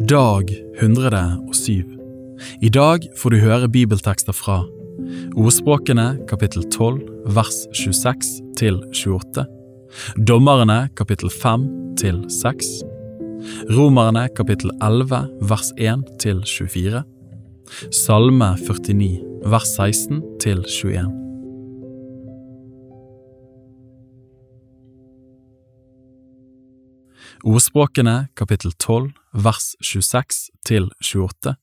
Dag 107. I dag får du høre bibeltekster fra Ordspråkene kapittel 12 vers 26 til 28. Dommerne kapittel 5 til 6. Romerne kapittel 11 vers 1 til 24. Salme 49 vers 16 til 21. Ordspråkene kapittel 12 vers 26 til 28.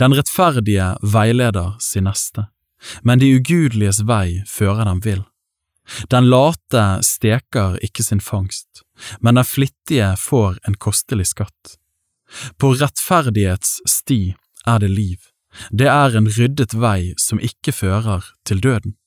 Den rettferdige veileder sin neste, men de ugudeliges vei fører dem vill. Den late steker ikke sin fangst, men den flittige får en kostelig skatt. På rettferdighets sti er det liv, det er en ryddet vei som ikke fører til døden.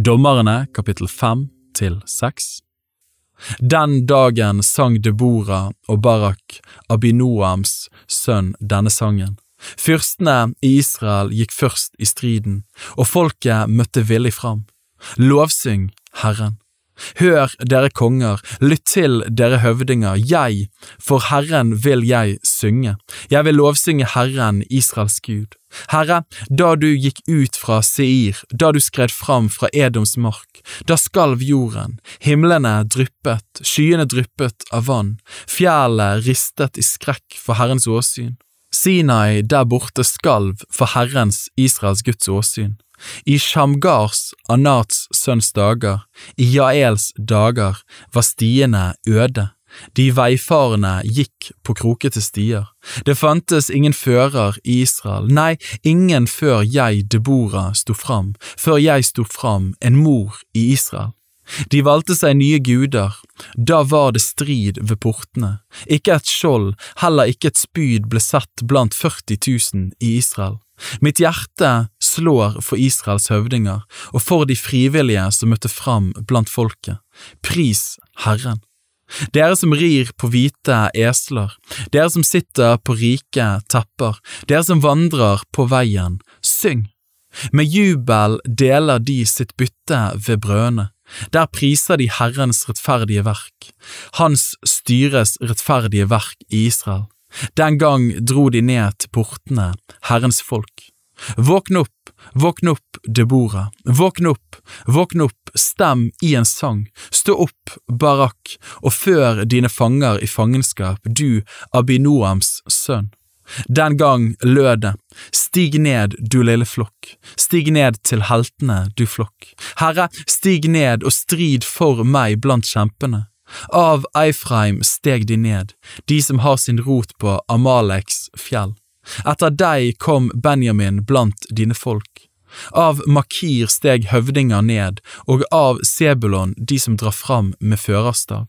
Dommerne kapittel 5 til 6 Den dagen sang Debora og Barak, Abinoams sønn, denne sangen. Fyrstene i Israel gikk først i striden, og folket møtte villig fram. Lovsyng Herren. Hør, dere konger, lytt til, dere høvdinger, jeg, for Herren vil jeg synge, jeg vil lovsynge Herren, Israels Gud. Herre, da du gikk ut fra Seir, da du skred fram fra Edoms mark, da skalv jorden, himlene dryppet, skyene dryppet av vann, fjellet ristet i skrekk for Herrens åsyn. Sinai der borte skalv for Herrens, Israels Guds åsyn. I Shamgars, Anats sønns dager, i Jaels dager, var stiene øde. De veifarende gikk på krokete stier. Det fantes ingen fører i Israel, nei, ingen før jeg, Debora, sto fram, før jeg sto fram, en mor i Israel. De valgte seg nye guder, da var det strid ved portene, ikke et skjold, heller ikke et spyd ble sett blant 40 000 i Israel. Mitt hjerte slår for Israels høvdinger og for de frivillige som møtte fram blant folket. Pris Herren. Dere som rir på hvite esler, dere som sitter på rike tepper, dere som vandrer på veien, syng! Med jubel deler de sitt bytte ved brødene. Der priser de Herrens rettferdige verk, Hans styres rettferdige verk i Israel. Den gang dro de ned til portene, Herrens folk. Våkn opp, våkn opp, Debora, våkn opp, våkn opp, stem i en sang, stå opp, Barak, og før dine fanger i fangenskap, du Abinoams sønn. Den gang lød det, stig ned, du lille flokk, stig ned til heltene, du flokk. Herre, stig ned og strid for meg blant kjempene. Av Eifreim steg de ned, de som har sin rot på Amaleks fjell. Etter deg kom Benjamin blant dine folk. Av Makir steg høvdinger ned, og av Sebulon de som drar fram med førerstav.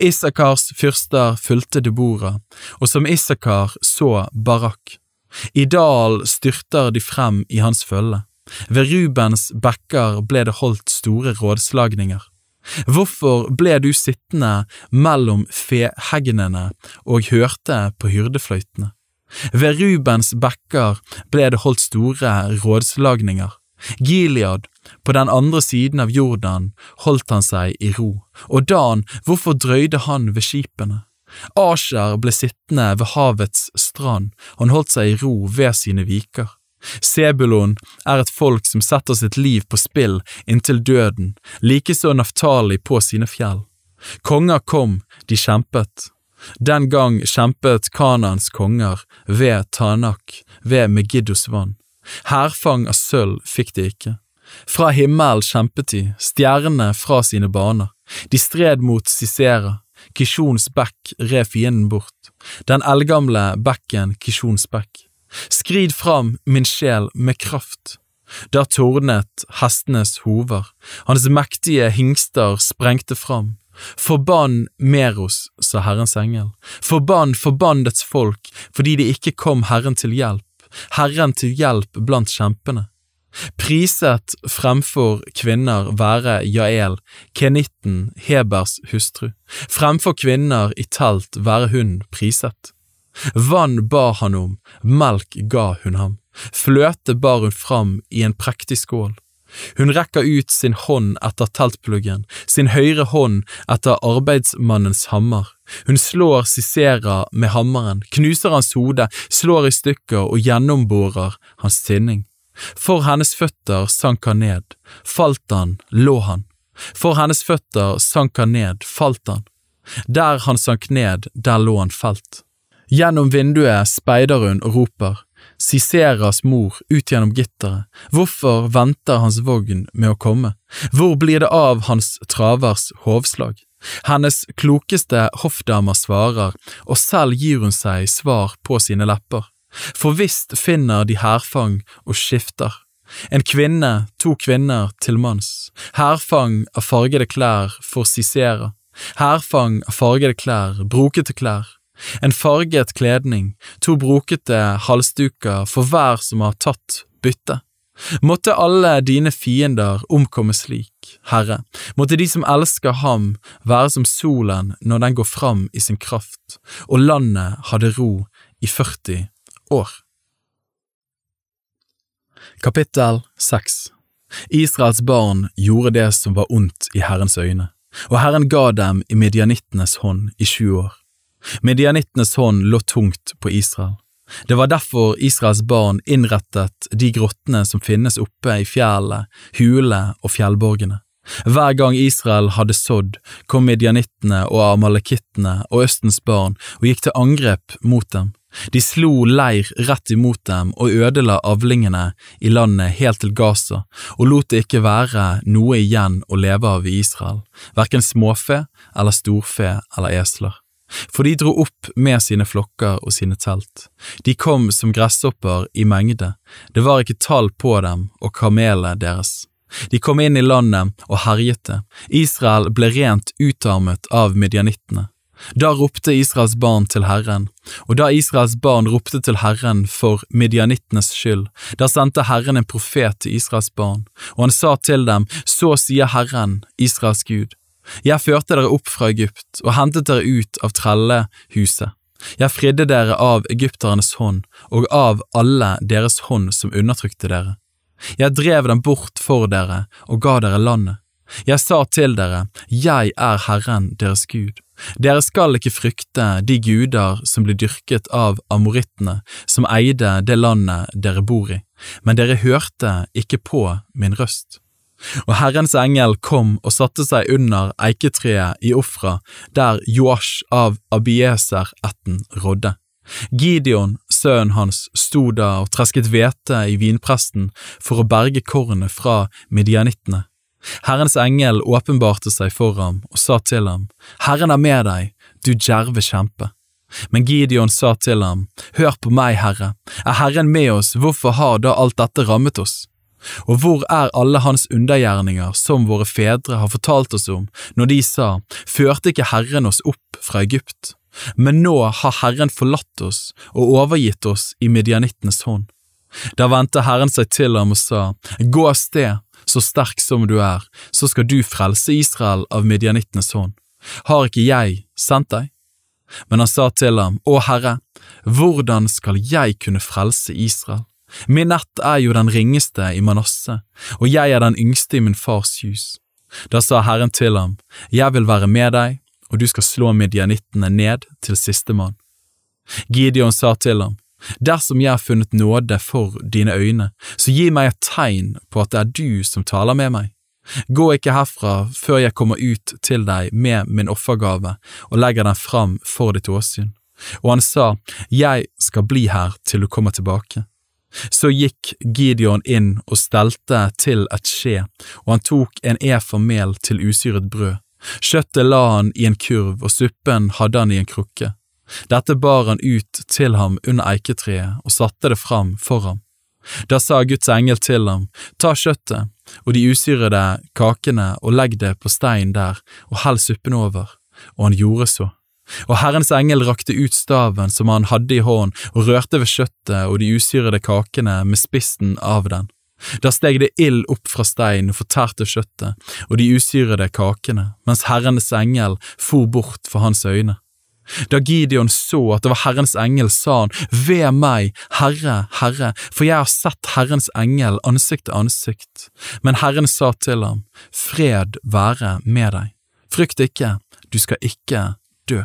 Isakars fyrster fulgte Debora, og som Isakar så Barak. I dal styrter de frem i hans følge. Ved Rubens bekker ble det holdt store rådslagninger. Hvorfor ble du sittende mellom fehegnene og hørte på hyrdefløytene? Ved Rubens bekker ble det holdt store rådslagninger. Gilead, på den andre siden av Jordan, holdt han seg i ro, og Dan, hvorfor drøyde han ved skipene? Asher ble sittende ved havets strand, han holdt seg i ro ved sine viker. Sebulon er et folk som setter sitt liv på spill inntil døden, likeså Naftali på sine fjell. Konger kom, de kjempet, den gang kjempet Kanans konger ved Tanak, ved Megiddos vann. Hærfang av sølv fikk de ikke. Fra himmelen kjempet de, stjernene fra sine baner. De stred mot Sisera, Kishons bekk red fienden bort, den eldgamle bekken Kishons bekk. Skrid fram, min sjel, med kraft. Der tordnet hestenes hover, hans mektige hingster sprengte fram. Forbann Meros, sa Herrens engel, forbann forbandets folk fordi de ikke kom Herren til hjelp, Herren til hjelp blant kjempene. Priset fremfor kvinner være Jael, kenitten, Hebers hustru, fremfor kvinner i telt være hun priset. Vann ba han om, melk ga hun ham, fløte bar hun fram i en prektig skål. Hun rekker ut sin hånd etter teltpluggen, sin høyre hånd etter arbeidsmannens hammer. Hun slår sissera med hammeren, knuser hans hode, slår i stykker og gjennomborer hans tinning. For hennes føtter sank han ned, falt han, lå han. For hennes føtter sank han ned, falt han. Der han sank ned, der lå han felt. Gjennom vinduet speider hun og roper, Siseras mor ut gjennom gitteret, hvorfor venter hans vogn med å komme, hvor blir det av hans travers hovslag? Hennes klokeste hoffdamer svarer, og selv gir hun seg svar på sine lepper, for visst finner de hærfang og skifter. En kvinne, to kvinner til manns, hærfang av fargede klær for Sisera, hærfang av fargede klær, brokete klær, en farget kledning, to brokete halsduker for hver som har tatt bytte. Måtte alle dine fiender omkomme slik, Herre, måtte de som elsker ham være som solen når den går fram i sin kraft, og landet hadde ro i 40 år. Kapittel 6 Israels barn gjorde det som var ondt i Herrens øyne, og Herren ga dem i midjanittenes hånd i sju år. Medianittenes hånd lå tungt på Israel. Det var derfor Israels barn innrettet de grottene som finnes oppe i fjellet, hulene og fjellborgene. Hver gang Israel hadde sådd, kom midjanittene og amalekittene og Østens barn og gikk til angrep mot dem. De slo leir rett imot dem og ødela avlingene i landet helt til Gaza, og lot det ikke være noe igjen å leve av i Israel, hverken småfe eller storfe eller esler for de dro opp med sine flokker og sine telt. De kom som gresshopper i mengde, det var ikke tall på dem og kamelene deres. De kom inn i landet og herjet det, Israel ble rent utarmet av midjanittene. Da ropte Israels barn til Herren, og da Israels barn ropte til Herren for midjanittenes skyld, da sendte Herren en profet til Israels barn, og han sa til dem, så sier Herren, Israels Gud, jeg førte dere opp fra Egypt og hentet dere ut av trellehuset. Jeg fridde dere av egypternes hånd og av alle deres hånd som undertrykte dere. Jeg drev dem bort for dere og ga dere landet. Jeg sa til dere, Jeg er Herren deres Gud. Dere skal ikke frykte de guder som blir dyrket av amorittene, som eide det landet dere bor i, men dere hørte ikke på min røst. Og Herrens engel kom og satte seg under eiketreet i Ofra, der Joash av Abieser-ætten rådde. Gideon, sønnen hans, sto da og tresket hvete i vinpresten for å berge kornet fra midjanittene. Herrens engel åpenbarte seg for ham og sa til ham, Herren er med deg, du djerve kjempe. Men Gideon sa til ham, Hør på meg, Herre, er Herren med oss, hvorfor har da alt dette rammet oss? Og hvor er alle hans undergjerninger som våre fedre har fortalt oss om, når de sa, førte ikke Herren oss opp fra Egypt? Men nå har Herren forlatt oss og overgitt oss i midjanittenes hånd. Da vendte Herren seg til ham og sa, Gå av sted, så sterk som du er, så skal du frelse Israel av midjanittenes hånd. Har ikke jeg sendt deg? Men han sa til ham, Å Herre, hvordan skal jeg kunne frelse Israel? Min ett er jo den ringeste i Manasseh, og jeg er den yngste i min fars hus. Da sa Herren til ham, Jeg vil være med deg, og du skal slå midjanittene ned til sistemann. Gideon sa til ham, Dersom jeg har funnet nåde for dine øyne, så gi meg et tegn på at det er du som taler med meg. Gå ikke herfra før jeg kommer ut til deg med min offergave og legger den fram for ditt åsyn. Og han sa, Jeg skal bli her til du kommer tilbake. Så gikk Gideon inn og stelte til et skje, og han tok en efa mel til usyret brød. Kjøttet la han i en kurv, og suppen hadde han i en krukke. Dette bar han ut til ham under eiketreet og satte det fram for ham. Da sa Guds engel til ham, ta kjøttet og de usyrede kakene og legg det på stein der og hell suppen over, og han gjorde så. Og Herrens engel rakte ut staven som han hadde i hånd, og rørte ved kjøttet og de usyrede kakene med spissen av den. Da steg det ild opp fra steinen og fortærte kjøttet og de usyrede kakene, mens Herrenes engel for bort for hans øyne. Da Gideon så at det var Herrens engel, sa han, Ved meg, Herre, Herre, for jeg har sett Herrens engel ansikt til ansikt. Men Herren sa til ham, Fred være med deg. Frykt ikke, du skal ikke dø.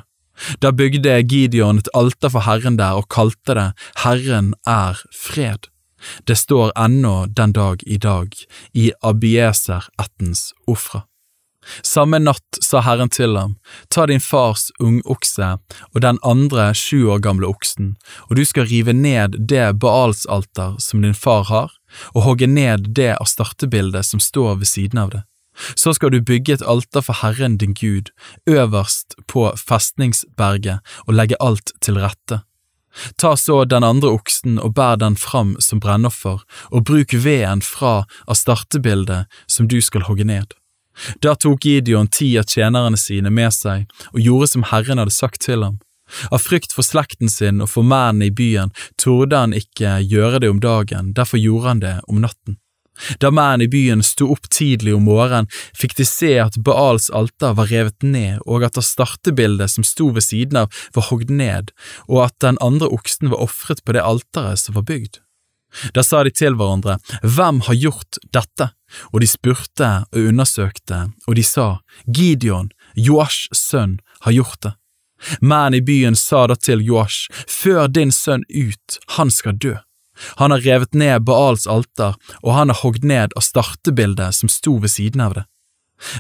Da bygde Gideon et alter for Herren der og kalte det Herren er fred. Det står ennå den dag i dag i Abieser-ættens ofre. Samme natt sa Herren til ham, ta din fars ungokse og den andre sju år gamle oksen, og du skal rive ned det Baalsalter som din far har, og hogge ned det astartebildet som står ved siden av det. Så skal du bygge et alter for Herren din Gud, øverst på festningsberget, og legge alt til rette. Ta så den andre oksen og bær den fram som brennoffer, og bruk veden fra astartebildet som du skal hogge ned. Da tok Gideon ti av tjenerne sine med seg og gjorde som Herren hadde sagt til ham. Av frykt for slekten sin og for mennene i byen torde han ikke gjøre det om dagen, derfor gjorde han det om natten. Da mennene i byen sto opp tidlig om morgenen, fikk de se at Baals alter var revet ned, og at astartebildet som sto ved siden av, var hogd ned, og at den andre oksen var ofret på det alteret som var bygd. Da sa de til hverandre, Hvem har gjort dette? Og de spurte og undersøkte, og de sa, Gideon, Joash' sønn, har gjort det. Mennene i byen sa da til Joash, Før din sønn ut, han skal dø. Han har revet ned Baals alter, og han har hogd ned av startebildet som sto ved siden av det.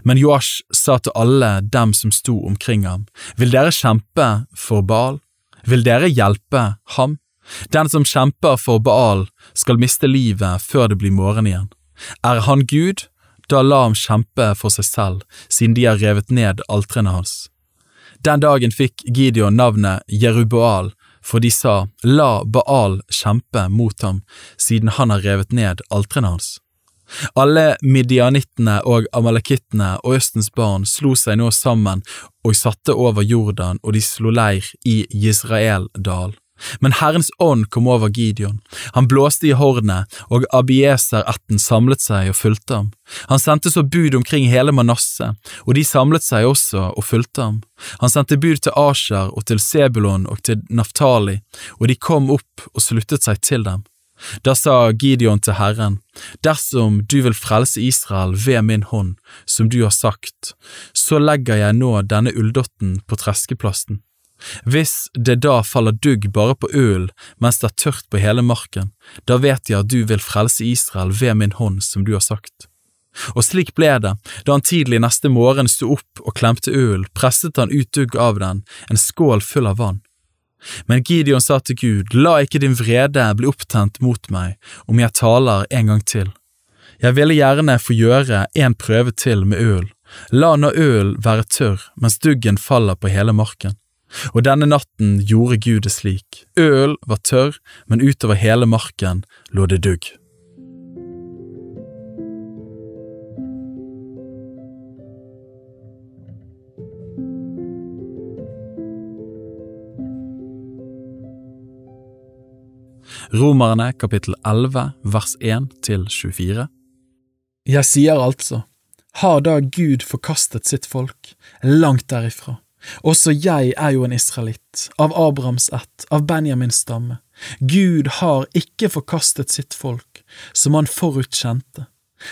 Men Joash sa til alle dem som sto omkring ham, Vil dere kjempe for Baal? Vil dere hjelpe ham? Den som kjemper for Baal, skal miste livet før det blir morgen igjen. Er han Gud, da la ham kjempe for seg selv, siden de har revet ned altrene hans. Den dagen fikk Gideon navnet Jeruboal, for de sa, La Baal kjempe mot ham, siden han har revet ned altrene hans. Alle midianittene og amalekittene og Østens barn slo seg nå sammen og satte over Jordan, og de slo leir i Jisraeldal. Men Herrens ånd kom over Gideon. Han blåste i hornet, og Abieser-ætten samlet seg og fulgte ham. Han sendte så bud omkring hele Manasseh, og de samlet seg også og fulgte ham. Han sendte bud til Asher og til Sebulon og til Naftali, og de kom opp og sluttet seg til dem. Da sa Gideon til Herren, Dersom du vil frelse Israel ved min hånd, som du har sagt, så legger jeg nå denne ulldotten på treskeplassen. Hvis det da faller dugg bare på ølen mens det er tørt på hele marken, da vet jeg at du vil frelse Israel ved min hånd, som du har sagt. Og slik ble det, da han tidlig neste morgen sto opp og klemte øl, presset han ut dugg av den, en skål full av vann. Men Gideon sa til Gud, la ikke din vrede bli opptent mot meg om jeg taler en gang til. Jeg ville gjerne få gjøre en prøve til med øl, la nå øl være tørr mens duggen faller på hele marken. Og denne natten gjorde Gud det slik. Øl var tørr, men utover hele marken lå det dugg. Romerne kapittel 11 vers 1 til 24 Jeg sier altså, har da Gud forkastet sitt folk, langt derifra? Også jeg er jo en israelitt, av Abrahams ett, av Benjamins stamme. Gud har ikke forkastet sitt folk, som han forutkjente.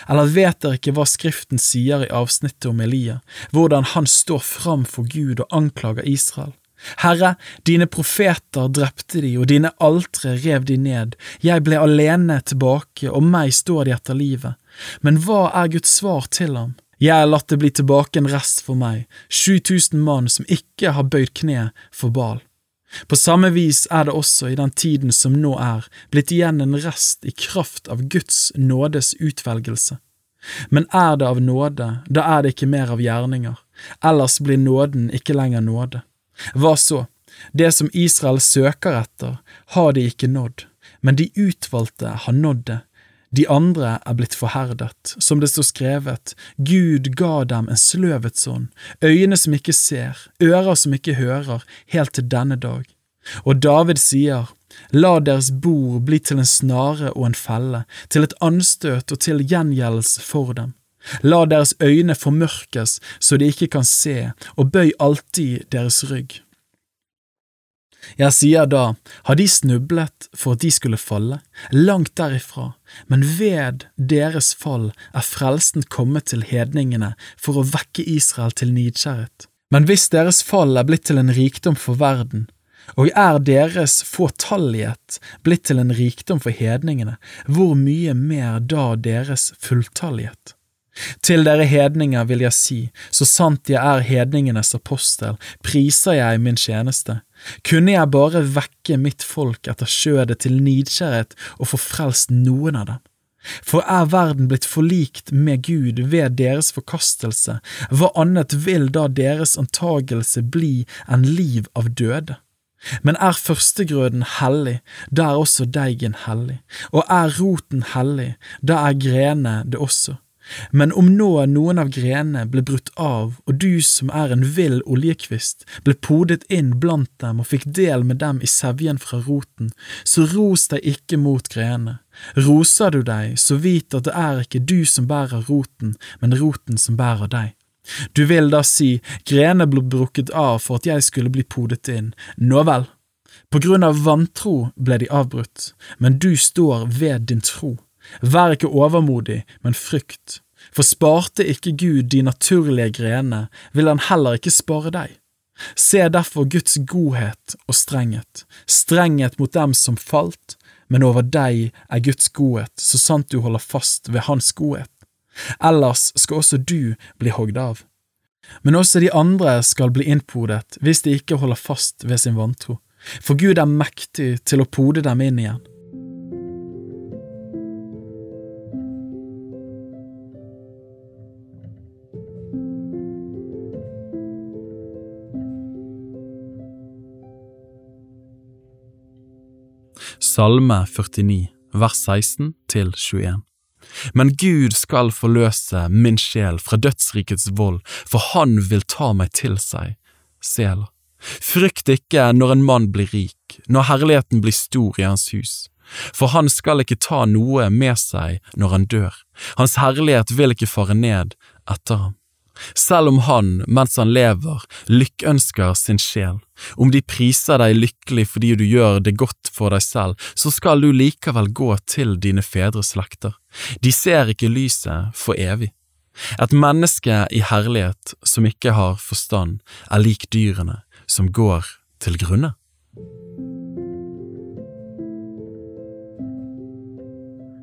Eller vet dere ikke hva Skriften sier i avsnittet om Elia, hvordan han står fram for Gud og anklager Israel? Herre, dine profeter drepte de, og dine altre rev de ned, jeg ble alene tilbake, og meg står de etter livet. Men hva er Guds svar til ham? Jeg har latt det bli tilbake en rest for meg, 7000 mann som ikke har bøyd kne for Bal. På samme vis er det også i den tiden som nå er, blitt igjen en rest i kraft av Guds nådes utvelgelse. Men er det av nåde, da er det ikke mer av gjerninger, ellers blir nåden ikke lenger nåde. Hva så? Det som Israel søker etter, har de ikke nådd, men de utvalgte har nådd det, de andre er blitt forherdet, som det står skrevet, Gud ga dem en sløvets ånd, øyne som ikke ser, ører som ikke hører, helt til denne dag. Og David sier, La deres bord bli til en snare og en felle, til et anstøt og til gjengjeldelse for dem. La deres øyne formørkes så de ikke kan se, og bøy alltid deres rygg. Jeg sier da, har de snublet for at de skulle falle? Langt derifra, men ved deres fall er frelsen kommet til hedningene for å vekke Israel til nidkjærhet. Men hvis deres fall er blitt til en rikdom for verden, og er deres fåtallighet blitt til en rikdom for hedningene, hvor mye mer da deres fulltallighet? Til dere hedninger vil jeg si, så sant jeg er hedningenes apostel, priser jeg min tjeneste. Kunne jeg bare vekke mitt folk etter skjødet til nidkjærhet og få frelst noen av dem? For er verden blitt forlikt med Gud ved deres forkastelse, hva annet vil da deres antagelse bli enn liv av døde? Men er førstegrøden hellig, da er også deigen hellig, og er roten hellig, da er grene det også. Men om nå noen av grenene ble brutt av, og du som er en vill oljekvist, ble podet inn blant dem og fikk del med dem i sevjen fra roten, så ros deg ikke mot grenene. Roser du deg, så vit at det er ikke du som bærer roten, men roten som bærer deg. Du vil da si, grenene ble brukket av for at jeg skulle bli podet inn, nå vel. På grunn av vantro ble de avbrutt, men du står ved din tro. Vær ikke overmodig, men frykt, for sparte ikke Gud de naturlige grenene, vil han heller ikke spare deg. Se derfor Guds godhet og strenghet, strenghet mot dem som falt, men over deg er Guds godhet, så sant du holder fast ved Hans godhet. Ellers skal også du bli hogd av. Men også de andre skal bli innpodet hvis de ikke holder fast ved sin vantro, for Gud er mektig til å pode dem inn igjen. Salme 49, vers 16 til 21. Men Gud skal forløse min sjel fra dødsrikets vold, for han vil ta meg til seg. Sela. Frykt ikke når en mann blir rik, når herligheten blir stor i hans hus. For han skal ikke ta noe med seg når han dør, hans herlighet vil ikke fare ned etter ham. Selv om han, mens han lever, lykkønsker sin sjel, om de priser deg lykkelig fordi du gjør det godt for deg selv, så skal du likevel gå til dine fedres slekter. De ser ikke lyset for evig. Et menneske i herlighet som ikke har forstand, er lik dyrene som går til grunne.